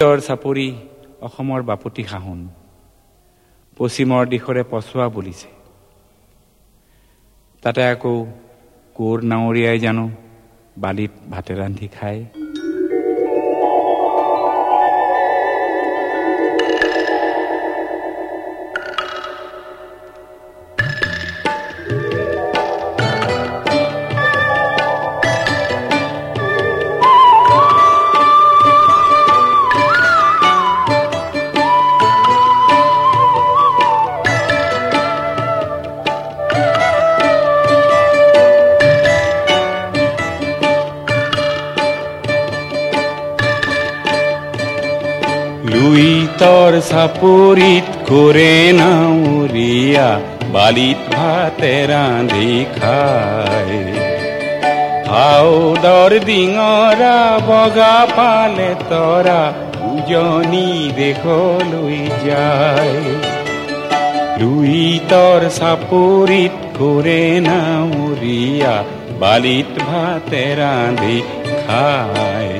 উত্তৰ চাপৰি অসমৰ বাপতি সাহোন পশ্চিমৰ দিশৰে পচোৱা বুলিছে। তাতে আকৌ কোৰ নাৱৰীয়াই জানো বালিত ভাতে ৰান্ধি খায়। লুইতৰ চাপৰিত কৰে নাউৰীয়া বালিত ভাতে ৰান্ধি খায়। হাউদৰ ডিঙৰা বগা পালে তৰা উজনি দেশলৈ যায়। লুইতৰ চাপৰিত কৰে নাউৰীয়া বালিত ভাতে ৰান্ধি খায়।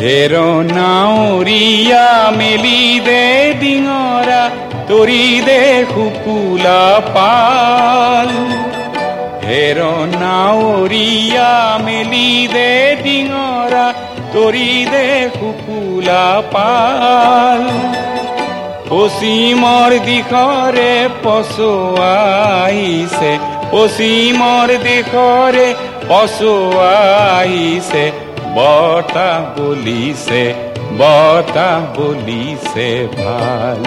হেৰ নাউৰীয়া মেলি দে ডিঙৰা তৰি দে শুকুলা পাল। হেৰ নাউৰীয়া মেলি দে ডিঙৰা তৰি দে শুকুলা পাল পশ্চিমৰ দিশৰে পচোৱাইছে পশ্চিমৰ দিশৰে পচোৱাইছে বতাহ বলিছে বতাহ বলিছে ভাল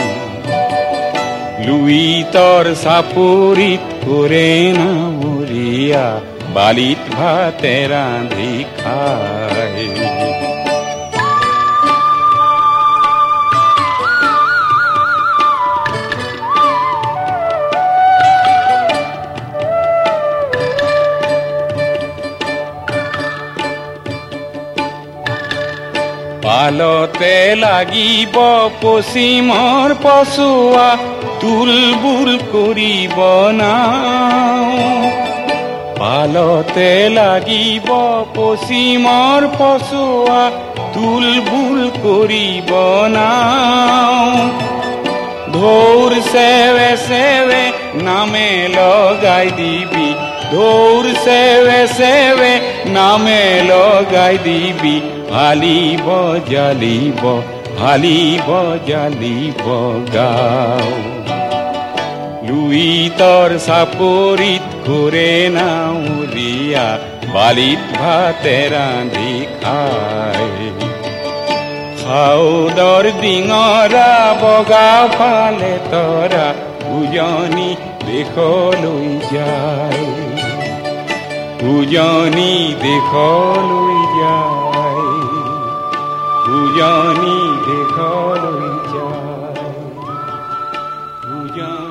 লুইতৰ চাপৰিত কৰে নামৰীয়া বালিত ভাতে ৰান্ধি খায় পালতে লাগিব পশ্চিমৰ পচোৱা তুলবুল কৰিব নাও। পালতে লাগিব পশ্চিমৰ পচোৱা তুলবুল কৰিব নাও। ধৌৰ চেৱে চেৱে নামে লগাই দিবি ধৌৰ চেৱে চেৱে নামে লগাই দিবি। হালিব জালিব হালিব জালিব গাও। লুইতৰ চাপৰিত ঘূৰে নাউৰীয়া বালিত ভাতে ৰান্ধি খায়। খাউদৰ ডিঙৰা বগা ফালে তৰা উজনি দেশলৈ যায়। উজনি দেশলৈ যায়। Bujani dekhaloi jai Bujani